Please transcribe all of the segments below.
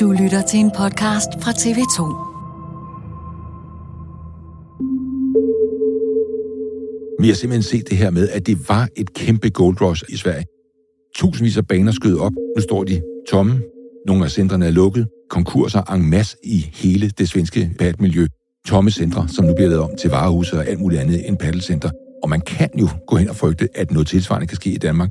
Du lytter til en podcast fra TV2. Vi har simpelthen set det her med, at det var et kæmpe gold rush i Sverige. Tusindvis af baner skød op. Nu står de tomme. Nogle af centrene er lukket. Konkurser en masse i hele det svenske badmiljø. Tomme centre, som nu bliver lavet om til varehuse og alt muligt andet end paddelcenter. Og man kan jo gå hen og frygte, at noget tilsvarende kan ske i Danmark.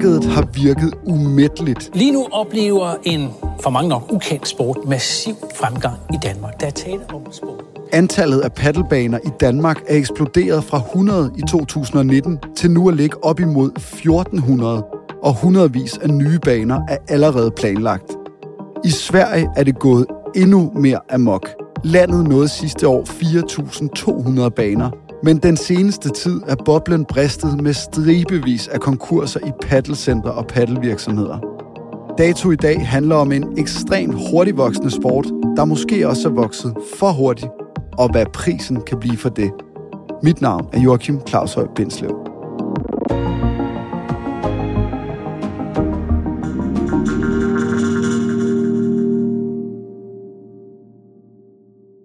Markedet har virket umætteligt. Lige nu oplever en for mange nok ukendt sport massiv fremgang i Danmark. Der er tale om sport. Antallet af paddelbaner i Danmark er eksploderet fra 100 i 2019 til nu at ligge op imod 1400, og hundredvis af nye baner er allerede planlagt. I Sverige er det gået endnu mere amok. Landet nåede sidste år 4.200 baner, men den seneste tid er boblen bristet med stribevis af konkurser i paddelcentre og paddelvirksomheder. Dato i dag handler om en ekstremt hurtigt voksende sport, der måske også er vokset for hurtigt, og hvad prisen kan blive for det. Mit navn er Joachim Claus Høj Bindslev.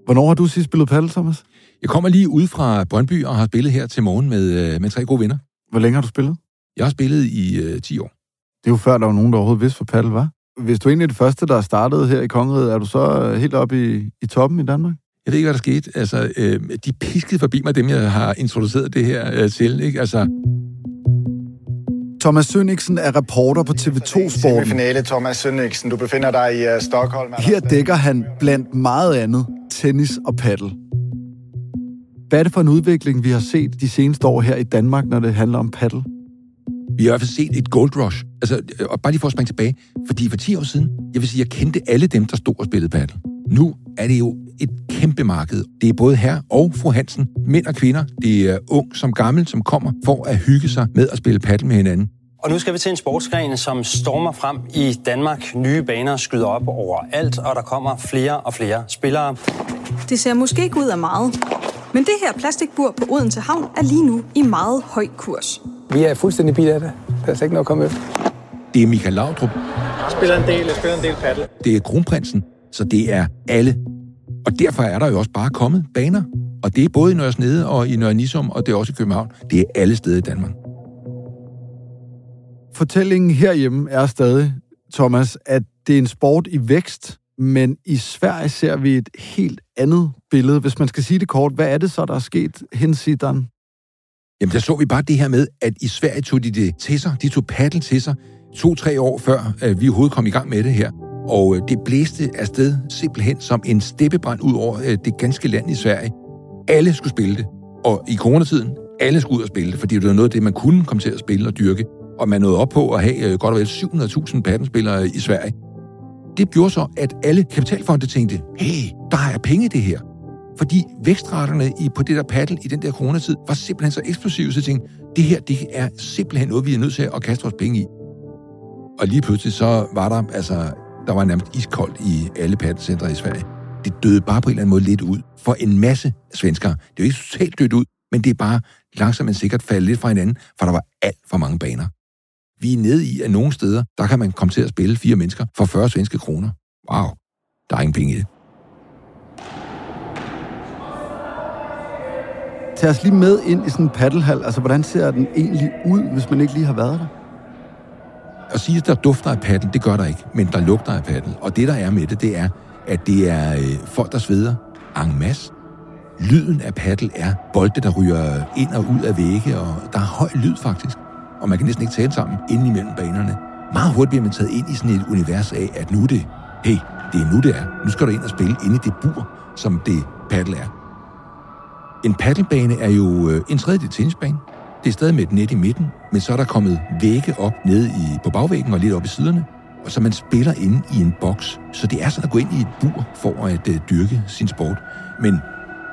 Hvornår har du sidst spillet paddle, Thomas? Jeg kommer lige ud fra Brøndby og har spillet her til morgen med, øh, med tre gode venner. Hvor længe har du spillet? Jeg har spillet i øh, 10 år. Det er jo før, der var nogen, der overhovedet vidste, hvad paddle var. Hvis du er egentlig det første, der startede her i Kongeriget, er du så øh, helt oppe i, i toppen i Danmark? Jeg ved ikke, hvad der skete. Altså, øh, de piskede forbi mig, dem jeg har introduceret det her øh, til. Ikke? Altså, Thomas Sønniksen er reporter på TV2 Sporten. Semifinale, Thomas Sønniksen. Du befinder dig i uh, Stockholm. Her dækker han blandt meget andet tennis og paddle. Hvad er det for en udvikling, vi har set de seneste år her i Danmark, når det handler om paddle? Vi har i hvert fald set et gold rush. Altså, øh, og bare lige for at springe tilbage. Fordi for 10 år siden, jeg vil sige, jeg kendte alle dem, der stod og spillede paddle. Nu er det jo et kæmpe marked. Det er både her og fru Hansen, mænd og kvinder. Det er ung som gammel, som kommer for at hygge sig med at spille paddle med hinanden. Og nu skal vi til en sportsgren, som stormer frem i Danmark. Nye baner skyder op overalt, og der kommer flere og flere spillere. Det ser måske ikke ud af meget, men det her plastikbur på Odense Havn er lige nu i meget høj kurs. Vi er fuldstændig bil af det. Der er slet ikke noget at komme efter. Det er Michael Laudrup. Jeg spiller en del, jeg spiller en del paddle. Det er kronprinsen, så det er alle. Og derfor er der jo også bare kommet baner. Og det er både i Nørre Snede og i Nørre Nisum, og det er også i København. Det er alle steder i Danmark. Fortællingen herhjemme er stadig, Thomas, at det er en sport i vækst, men i Sverige ser vi et helt andet billede. Hvis man skal sige det kort, hvad er det så, der er sket hensideren? Jamen, der så vi bare det her med, at i Sverige tog de det til sig. De tog paddle til sig to-tre år før at vi overhovedet kom i gang med det her. Og øh, det blæste afsted simpelthen som en steppebrand ud over øh, det ganske land i Sverige. Alle skulle spille det. Og i coronatiden, alle skulle ud og spille det, fordi det var noget af det, man kunne komme til at spille og dyrke. Og man nåede op på at have øh, godt og vel 700.000 paddelspillere i Sverige. Det gjorde så, at alle kapitalfonde tænkte, hey, der er penge i det her. Fordi vækstraterne i, på det der paddle i den der coronatid var simpelthen så eksplosive, så jeg tænkte, det her det er simpelthen noget, vi er nødt til at kaste vores penge i. Og lige pludselig så var der, altså, der var nærmest iskoldt i alle paddelcentre i Sverige. Det døde bare på en eller anden måde lidt ud for en masse svenskere. Det er jo ikke totalt dødt ud, men det er bare langsomt men sikkert faldet lidt fra hinanden, for der var alt for mange baner. Vi er nede i, at nogle steder, der kan man komme til at spille fire mennesker for 40 svenske kroner. Wow, der er ingen penge i det. Tag os lige med ind i sådan en paddelhal. Altså, hvordan ser den egentlig ud, hvis man ikke lige har været der? At sige, at der dufter af paddel, det gør der ikke, men der lugter af paddel. Og det, der er med det, det er, at det er øh, folk, der sveder en masse. Lyden af paddel er bolde, der ryger ind og ud af vægge, og der er høj lyd faktisk. Og man kan næsten ikke tale sammen inden imellem banerne. Meget hurtigt bliver man taget ind i sådan et univers af, at nu er det, hey, det er nu det er. Nu skal du ind og spille inde i det bur, som det paddle er. En paddelbane er jo øh, en tredjedel tennisbane. Det er stadig med et net i midten, men så er der kommet vægge op nede i, på bagvæggen og lidt op i siderne. Og så man spiller inde i en boks. Så det er sådan at gå ind i et bur for at uh, dyrke sin sport. Men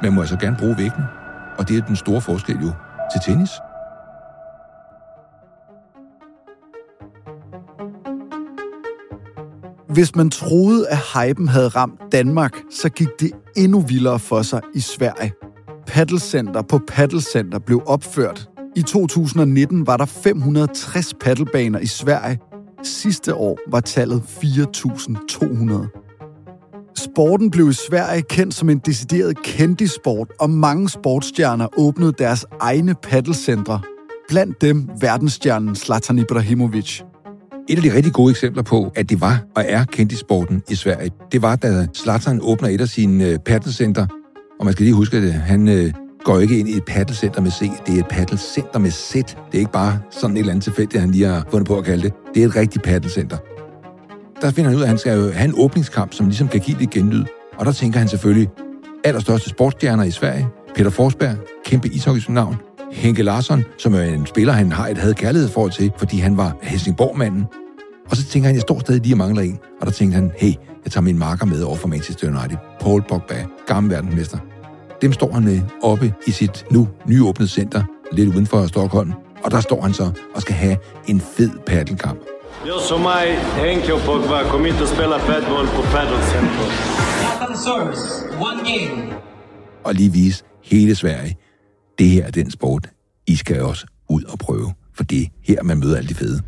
man må altså gerne bruge væggene. Og det er den store forskel jo til tennis. Hvis man troede, at hypen havde ramt Danmark, så gik det endnu vildere for sig i Sverige. Paddelcenter på paddelcenter blev opført. I 2019 var der 560 paddelbaner i Sverige. Sidste år var tallet 4.200. Sporten blev i Sverige kendt som en decideret kendisport, og mange sportsstjerner åbnede deres egne paddelcentre. Blandt dem verdensstjernen Zlatan Ibrahimovic. Et af de rigtig gode eksempler på, at det var og er kendt i sporten i Sverige, det var, da Zlatan åbner et af sine øh, paddelcenter og man skal lige huske, at øh, han øh, går ikke ind i et paddelcenter med C. Det er et paddelcenter med Z. Det er ikke bare sådan et eller andet tilfældigt, han lige har fundet på at kalde det. Det er et rigtigt paddelcenter. Der finder han ud af, at han skal jo have en åbningskamp, som ligesom kan give lidt genlyd. Og der tænker han selvfølgelig, allerstørste sportsstjerner i Sverige, Peter Forsberg, kæmpe ishockey-navn, Henke Larsson, som er en spiller, han har et havde kærlighedsforhold til, fordi han var Helsingborg-manden. Og så tænker han, jeg står stadig lige og mangler en. Og der tænker han, hey, jeg tager min marker med over for Manchester United. Paul Pogba, gammel verdensmester. Dem står han med oppe i sit nu nyåbnede center, lidt uden for Stockholm. Og der står han så og skal have en fed paddelkamp. Jag som mig, Henke och Pogba, kommer inte att spela padel på Paddelcenter. service, one game. Og lige vise hele Sverige, det her er den sport, I skal også ud og prøve. For det er her, man møder alle de fede.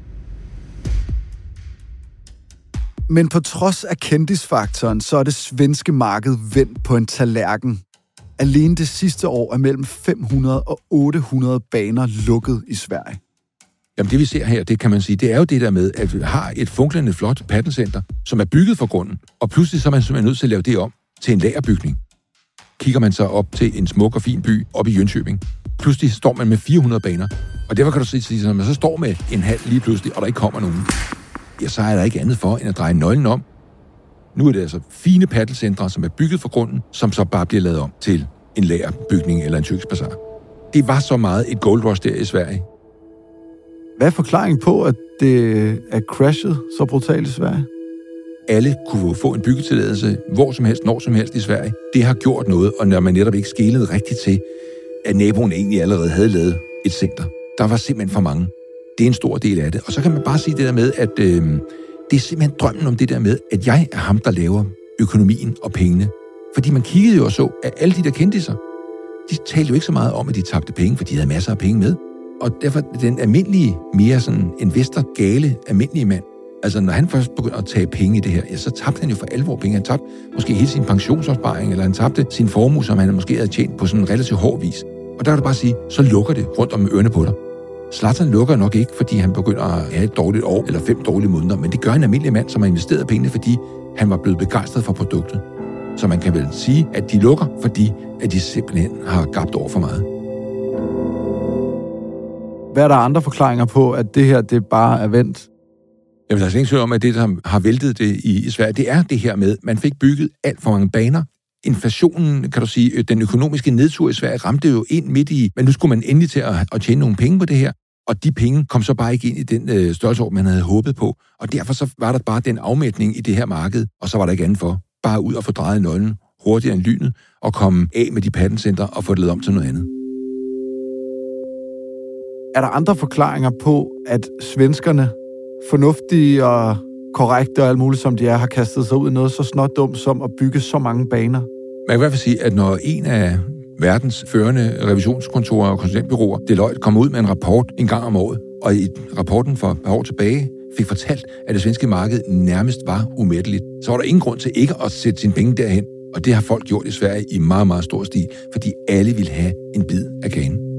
Men på trods af kendisfaktoren, så er det svenske marked vendt på en tallerken. Alene det sidste år er mellem 500 og 800 baner lukket i Sverige. Jamen det vi ser her, det kan man sige, det er jo det der med, at vi har et funklende flot paddelcenter, som er bygget for grunden, og pludselig så er man simpelthen nødt til at lave det om til en lagerbygning. Kigger man så op til en smuk og fin by op i Jönköping, pludselig står man med 400 baner. Og derfor kan du sige, at man så står med en halv lige pludselig, og der ikke kommer nogen, ja, så er der ikke andet for, end at dreje nøglen om. Nu er det altså fine paddelcentre, som er bygget for grunden, som så bare bliver lavet om til en lagerbygning eller en tyrkisk Det var så meget et gold rush der i Sverige. Hvad er forklaringen på, at det er crashet så brutalt i Sverige? Alle kunne få en byggetilladelse hvor som helst, når som helst i Sverige. Det har gjort noget, og når man netop ikke skælede rigtigt til, at naboen egentlig allerede havde lavet et center. Der var simpelthen for mange. Det er en stor del af det. Og så kan man bare sige det der med, at øh, det er simpelthen drømmen om det der med, at jeg er ham, der laver økonomien og pengene. Fordi man kiggede jo og så, at alle de der kendte sig, de talte jo ikke så meget om, at de tabte penge, for de havde masser af penge med. Og derfor den almindelige, mere sådan investor, gale, almindelige mand, altså når han først begyndte at tage penge i det her, ja, så tabte han jo for alvor penge. Han tabte måske hele sin pensionsopsparing, eller han tabte sin formue, som han måske havde tjent på sådan en relativt hård vis. Og der kan du bare sige, så lukker det rundt om ørerne på dig. Zlatan lukker nok ikke, fordi han begynder at have et dårligt år eller fem dårlige måneder, men det gør en almindelig mand, som har investeret pengene, fordi han var blevet begejstret for produktet. Så man kan vel sige, at de lukker, fordi at de simpelthen har gabt over for meget. Hvad er der andre forklaringer på, at det her det bare er vendt? Jamen, der er ingen tvivl om, at det, der har væltet det i, i Sverige, det er det her med, at man fik bygget alt for mange baner. Inflationen, kan du sige, øh, den økonomiske nedtur i Sverige ramte jo ind midt i, men nu skulle man endelig til at, at tjene nogle penge på det her. Og de penge kom så bare ikke ind i den øh, størrelsesorden, man havde håbet på. Og derfor så var der bare den afmætning i det her marked, og så var der ikke andet for. Bare ud og få drejet nøglen hurtigere end lynet, og komme af med de patentcenter og få det lavet om til noget andet. Er der andre forklaringer på, at svenskerne, fornuftige og korrekte og alt muligt som de er, har kastet sig ud i noget så snot dumt som at bygge så mange baner? Man kan i hvert fald sige, at når en af verdens førende revisionskontorer og konsulentbyråer, Deloitte, kommer ud med en rapport en gang om året, og i rapporten for et år tilbage fik fortalt, at det svenske marked nærmest var umætteligt, så var der ingen grund til ikke at sætte sine penge derhen. Og det har folk gjort i Sverige i meget, meget stor stil, fordi alle vil have en bid af kagen.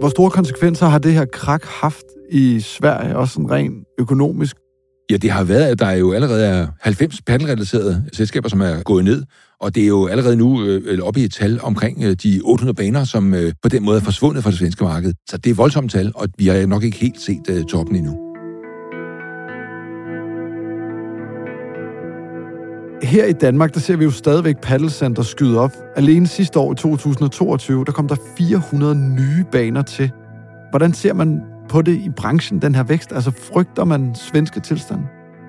Hvor store konsekvenser har det her krak haft i Sverige, også sådan rent økonomisk? Ja, det har været, at der jo allerede er 90 pandelrelaterede selskaber, som er gået ned, og det er jo allerede nu øh, oppe i et tal omkring øh, de 800 baner, som øh, på den måde er forsvundet fra det svenske marked. Så det er voldsomt tal, og vi har nok ikke helt set øh, toppen endnu. Her i Danmark, der ser vi jo stadigvæk paddelcenter skyde op. Alene sidste år i 2022, der kom der 400 nye baner til. Hvordan ser man på det i branchen, den her vækst? Altså frygter man svenske tilstand?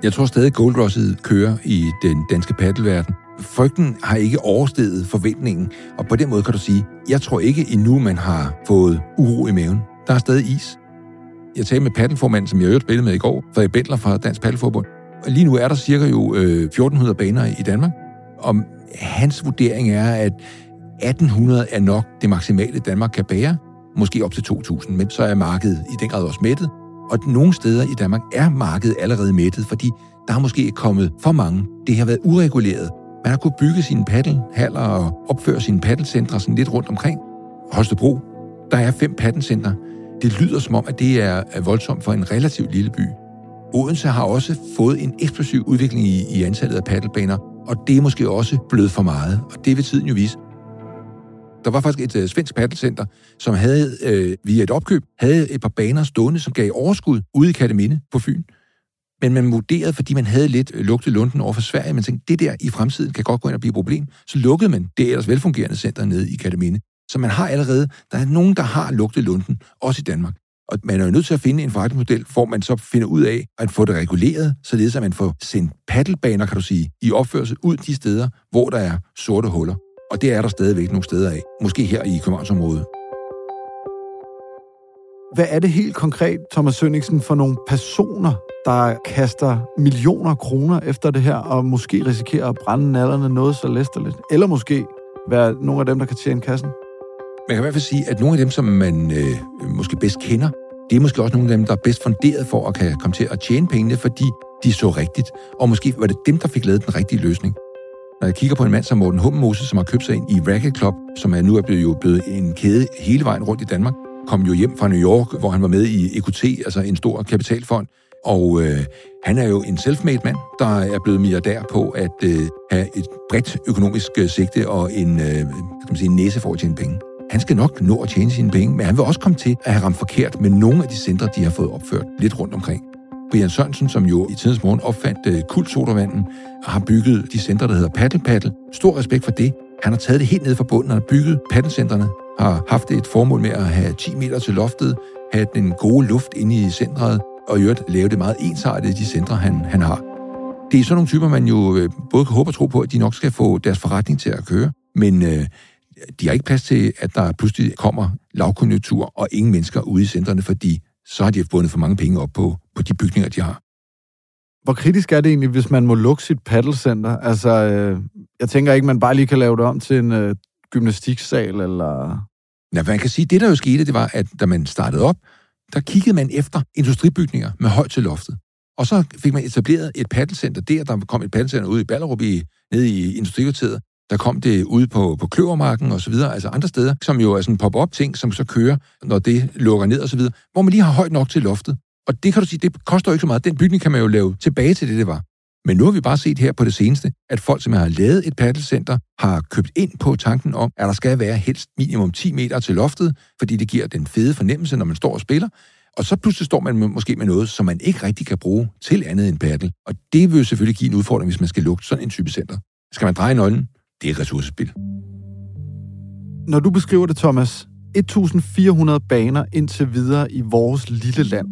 Jeg tror stadig, Gold Russet kører i den danske paddelverden. Frygten har ikke oversteget forventningen, og på den måde kan du sige, jeg tror ikke endnu, man har fået uro i maven. Der er stadig is. Jeg talte med paddelformanden, som jeg øvrigt spillede med i går, Frederik Bentler fra Dansk Paddelforbund. Lige nu er der cirka jo øh, 1400 baner i Danmark, og hans vurdering er, at 1800 er nok det maksimale, Danmark kan bære, måske op til 2000, men så er markedet i den grad også mættet. Og nogle steder i Danmark er markedet allerede mættet, fordi der har måske kommet for mange. Det har været ureguleret. Man har kunnet bygge sine paddelhaller og opføre sine paddelcentre sådan lidt rundt omkring. Holstebro, der er fem paddelcentre. Det lyder som om, at det er voldsomt for en relativt lille by. Odense har også fået en eksplosiv udvikling i, i antallet af paddelbaner, og det er måske også blevet for meget, og det vil tiden jo vise. Der var faktisk et øh, svensk paddelcenter, som havde øh, via et opkøb havde et par baner stående, som gav overskud ude i Kataminde på Fyn. Men man vurderede, fordi man havde lidt øh, lugtet lunden over for Sverige, man tænkte, det der i fremtiden kan godt gå ind og blive et problem. Så lukkede man det ellers velfungerende center nede i Kataminde. Så man har allerede, der er nogen, der har lugtet lunden, også i Danmark. Og man er jo nødt til at finde en forretningsmodel, hvor man så finder ud af at få det reguleret, således at man får sendt paddelbaner, kan du sige, i opførsel ud de steder, hvor der er sorte huller. Og det er der stadigvæk nogle steder af. Måske her i Københavnsområdet. Hvad er det helt konkret, Thomas Sønningsen, for nogle personer, der kaster millioner kroner efter det her, og måske risikerer at brænde nallerne noget så læsterligt? Eller måske være nogle af dem, der kan tjene kassen? Man kan i hvert fald sige, at nogle af dem, som man øh, måske bedst kender, det er måske også nogle af dem, der er bedst funderet for at kan komme til at tjene pengene, fordi de så rigtigt. Og måske var det dem, der fik lavet den rigtige løsning. Når jeg kigger på en mand som Morten Hummelmose, som har købt sig ind i Racket Club, som er nu er blevet, jo blevet en kæde hele vejen rundt i Danmark, kom jo hjem fra New York, hvor han var med i EQT, altså en stor kapitalfond, og øh, han er jo en self-made mand, der er blevet milliardær på at øh, have et bredt økonomisk øh, sigte og en, øh, kan man sige, en næse for at tjene penge. Han skal nok nå at tjene sine penge, men han vil også komme til at have ramt forkert med nogle af de centre, de har fået opført lidt rundt omkring. Brian Sørensen, som jo i tidens morgen opfandt øh, uh, kultsodavanden, har bygget de centre, der hedder Paddle Paddle. Stor respekt for det. Han har taget det helt ned fra bunden. og har bygget paddelcentrene, har haft et formål med at have 10 meter til loftet, have den gode luft inde i centret, og i øvrigt lave det meget ensartet i de centre, han, han har. Det er sådan nogle typer, man jo øh, både kan håbe og tro på, at de nok skal få deres forretning til at køre, men øh, de har ikke plads til, at der pludselig kommer lavkonjunktur og ingen mennesker ude i centrene, fordi så har de bundet for mange penge op på, på de bygninger, de har. Hvor kritisk er det egentlig, hvis man må lukke sit paddlecenter? Altså, øh, jeg tænker ikke, man bare lige kan lave det om til en øh, gymnastiksal, eller... Ja, man kan sige, det der jo skete, det var, at da man startede op, der kiggede man efter industribygninger med højt til loftet. Og så fik man etableret et paddlecenter der. Der kom et paddlecenter ude i Ballerup, i, nede i Industrikvarteret. Der kom det ud på, på Kløvermarken og så videre, altså andre steder, som jo er sådan pop-up ting, som så kører, når det lukker ned og så videre, hvor man lige har højt nok til loftet. Og det kan du sige, det koster jo ikke så meget. Den bygning kan man jo lave tilbage til det, det var. Men nu har vi bare set her på det seneste, at folk, som har lavet et paddelcenter, har købt ind på tanken om, at der skal være helst minimum 10 meter til loftet, fordi det giver den fede fornemmelse, når man står og spiller. Og så pludselig står man måske med noget, som man ikke rigtig kan bruge til andet end paddle. Og det vil jo selvfølgelig give en udfordring, hvis man skal lukke sådan en type center. Skal man dreje nøglen? Det er ressourcespil. Når du beskriver det, Thomas, 1.400 baner indtil videre i vores lille land.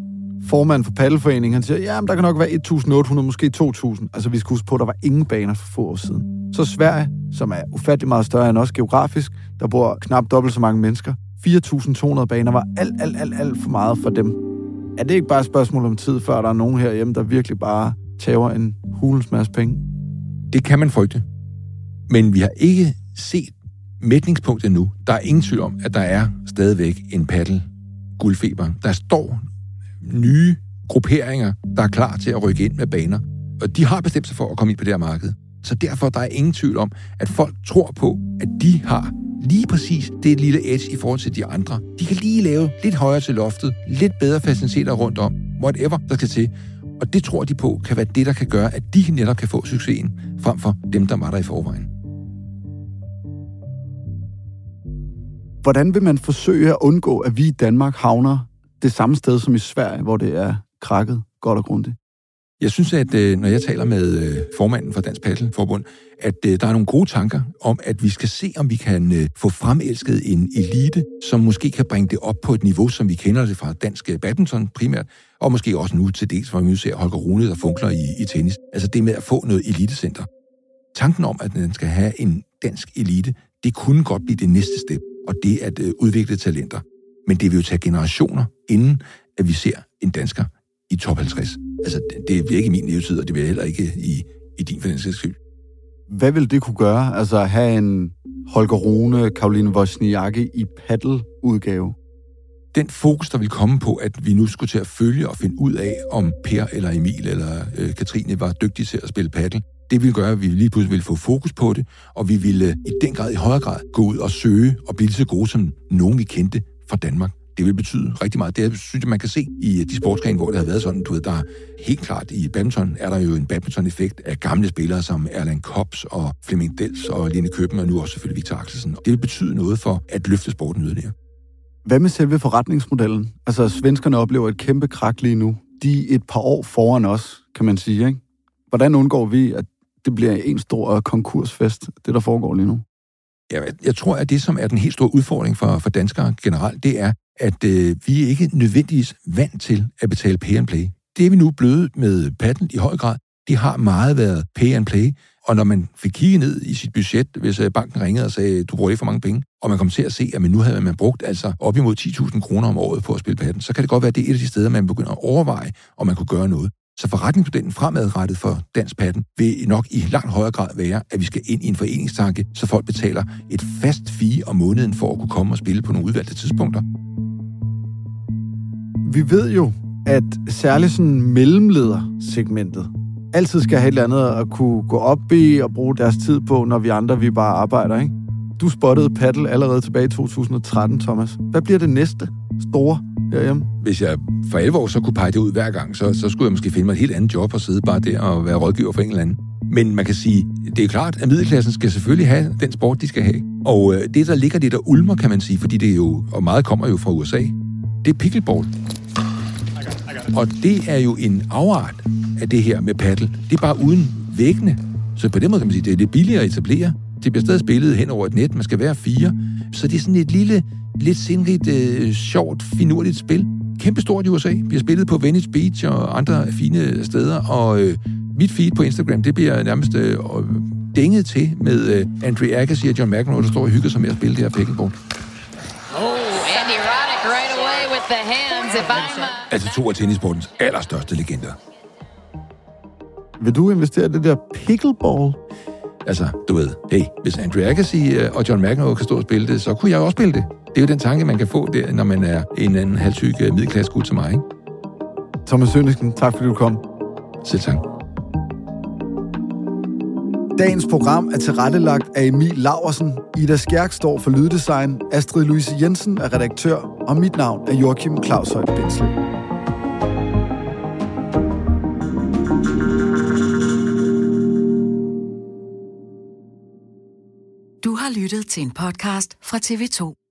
Formanden for Paddelforeningen, han siger, ja, der kan nok være 1.800, måske 2.000. Altså, vi skal huske på, at der var ingen baner for få år siden. Så Sverige, som er ufattelig meget større end os geografisk, der bor knap dobbelt så mange mennesker, 4.200 baner var alt, alt, alt, alt for meget for dem. Er det ikke bare et spørgsmål om tid, før der er nogen herhjemme, der virkelig bare tager en hulens masse penge? Det kan man frygte. Men vi har ikke set mætningspunktet nu. Der er ingen tvivl om, at der er stadigvæk en paddel guldfeber. Der står nye grupperinger, der er klar til at rykke ind med baner. Og de har bestemt sig for at komme ind på det her marked. Så derfor der er ingen tvivl om, at folk tror på, at de har lige præcis det lille edge i forhold til de andre. De kan lige lave lidt højere til loftet, lidt bedre faciliteter rundt om, whatever der skal til. Og det tror de på kan være det, der kan gøre, at de netop kan få succesen, frem for dem, der var der i forvejen. Hvordan vil man forsøge at undgå, at vi i Danmark havner det samme sted som i Sverige, hvor det er krakket godt og grundigt? Jeg synes, at øh, når jeg taler med øh, formanden for Dansk Paddelforbund, at øh, der er nogle gode tanker om, at vi skal se, om vi kan få fremelsket en elite, som måske kan bringe det op på et niveau, som vi kender det fra dansk badminton primært, og måske også nu til dels, hvor vi nu ser Holger Rune, der funkler i, i tennis. Altså det med at få noget elitecenter. Tanken om, at den skal have en dansk elite, det kunne godt blive det næste step, og det at udvikle talenter. Men det vil jo tage generationer, inden at vi ser en dansker i top 50. Altså, det, bliver ikke i min levetid, og det bliver heller ikke i, i din finansielle. Hvad vil det kunne gøre? Altså at have en Holger Rune, Karoline Wozniacki i paddeludgave? Den fokus, der vil komme på, at vi nu skulle til at følge og finde ud af, om Per eller Emil eller øh, Katrine var dygtige til at spille paddel, det ville gøre, at vi lige pludselig ville få fokus på det, og vi ville øh, i den grad, i højere grad, gå ud og søge og blive så gode som nogen, vi kendte fra Danmark det vil betyde rigtig meget. Det synes jeg, man kan se i øh, de sportsgrene, hvor det har været sådan, du ved, der er helt klart i badminton, er der jo en badminton-effekt af gamle spillere som Erland Kops og Flemming Dels og Line Køben, og nu også selvfølgelig Victor Axelsen. Det vil betyde noget for at løfte sporten yderligere. Hvad med selve forretningsmodellen? Altså, svenskerne oplever et kæmpe krak lige nu. De er et par år foran os, kan man sige, ikke? Hvordan undgår vi, at det bliver en stor øh, konkursfest, det der foregår lige nu? Jeg, jeg tror, at det, som er den helt store udfordring for, for danskere generelt, det er, at øh, vi er ikke nødvendigvis vant til at betale pay and play. Det er vi nu blevet med patent i høj grad. Det har meget været pay and play, og når man fik kigget ned i sit budget, hvis øh, banken ringede og sagde, du bruger ikke for mange penge, og man kom til at se, at man nu havde man brugt altså op imod 10.000 kroner om året på at spille patent, så kan det godt være, at det er et af de steder, man begynder at overveje, om man kunne gøre noget. Så forretningsmodellen fremadrettet for dansk patten vil nok i langt højere grad være, at vi skal ind i en foreningstanke, så folk betaler et fast fee om måneden for at kunne komme og spille på nogle udvalgte tidspunkter. Vi ved jo, at særligt sådan mellemledersegmentet altid skal have et eller andet at kunne gå op i og bruge deres tid på, når vi andre vi bare arbejder, ikke? Du spottede paddle allerede tilbage i 2013, Thomas. Hvad bliver det næste store herhjemme? Hvis jeg for alvor så kunne pege det ud hver gang, så, så skulle jeg måske finde mig et helt andet job og sidde bare der og være rådgiver for en eller anden. Men man kan sige, det er klart, at middelklassen skal selvfølgelig have den sport, de skal have. Og øh, det, der ligger det, der ulmer, kan man sige, fordi det er jo, og meget kommer jo fra USA, det er pickleball. Og det er jo en afart af det her med paddle. Det er bare uden væggene. Så på den måde kan man sige, det er lidt billigere at etablere. Det bliver stadig spillet hen over et net. Man skal være fire. Så det er sådan et lille, lidt sindrigt, øh, sjovt, finurligt spil. Kæmpe stort i USA. Bliver spillet på Venice Beach og andre fine steder. Og øh, mit feed på Instagram, det bliver nærmest øh, dænget til med øh, Andre Agassi og John McEnroe, der står og hygger sig med at spille det her pickleball. the hands if I'm... Uh... Altså to af tennisportens allerstørste legender. Vil du investere i det der pickleball? Altså, du ved, hey, hvis Andrew Agassi øh, og John McEnroe kan stå og spille det, så kunne jeg også spille det. Det er jo den tanke, man kan få der, når man er en anden halvtyk øh, middelklasse som mig, ikke? Thomas Sønnesken, tak fordi du kom. Selv tak. Dagens program er tilrettelagt af Emil Laversen, Ida Skjærk står for lyddesign, Astrid Louise Jensen er redaktør, og mit navn er Joachim Claus Højt lyttet til en podcast fra TV2.